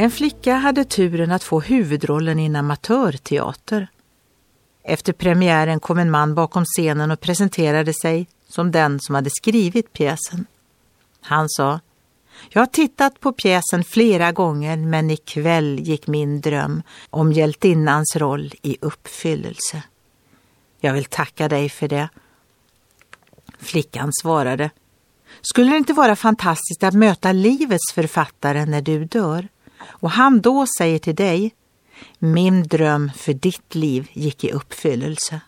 En flicka hade turen att få huvudrollen i en amatörteater. Efter premiären kom en man bakom scenen och presenterade sig som den som hade skrivit pjäsen. Han sa jag har tittat på pjäsen flera gånger men ikväll gick min dröm om hjältinnans roll i uppfyllelse. Jag vill tacka dig för det. Flickan svarade. Skulle det inte vara fantastiskt att möta livets författare när du dör? Och han då säger till dig, min dröm för ditt liv gick i uppfyllelse.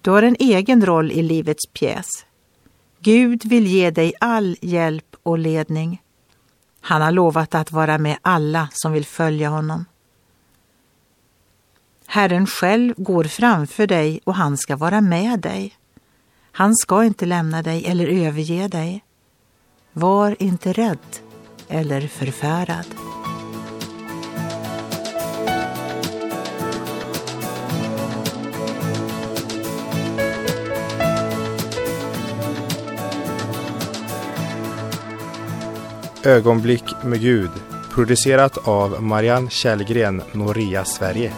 Du har en egen roll i livets pjäs. Gud vill ge dig all hjälp och ledning. Han har lovat att vara med alla som vill följa honom. Herren själv går framför dig och han ska vara med dig. Han ska inte lämna dig eller överge dig. Var inte rädd eller förfärad. Ögonblick med Gud producerat av Marianne Källgren, Noria Sverige.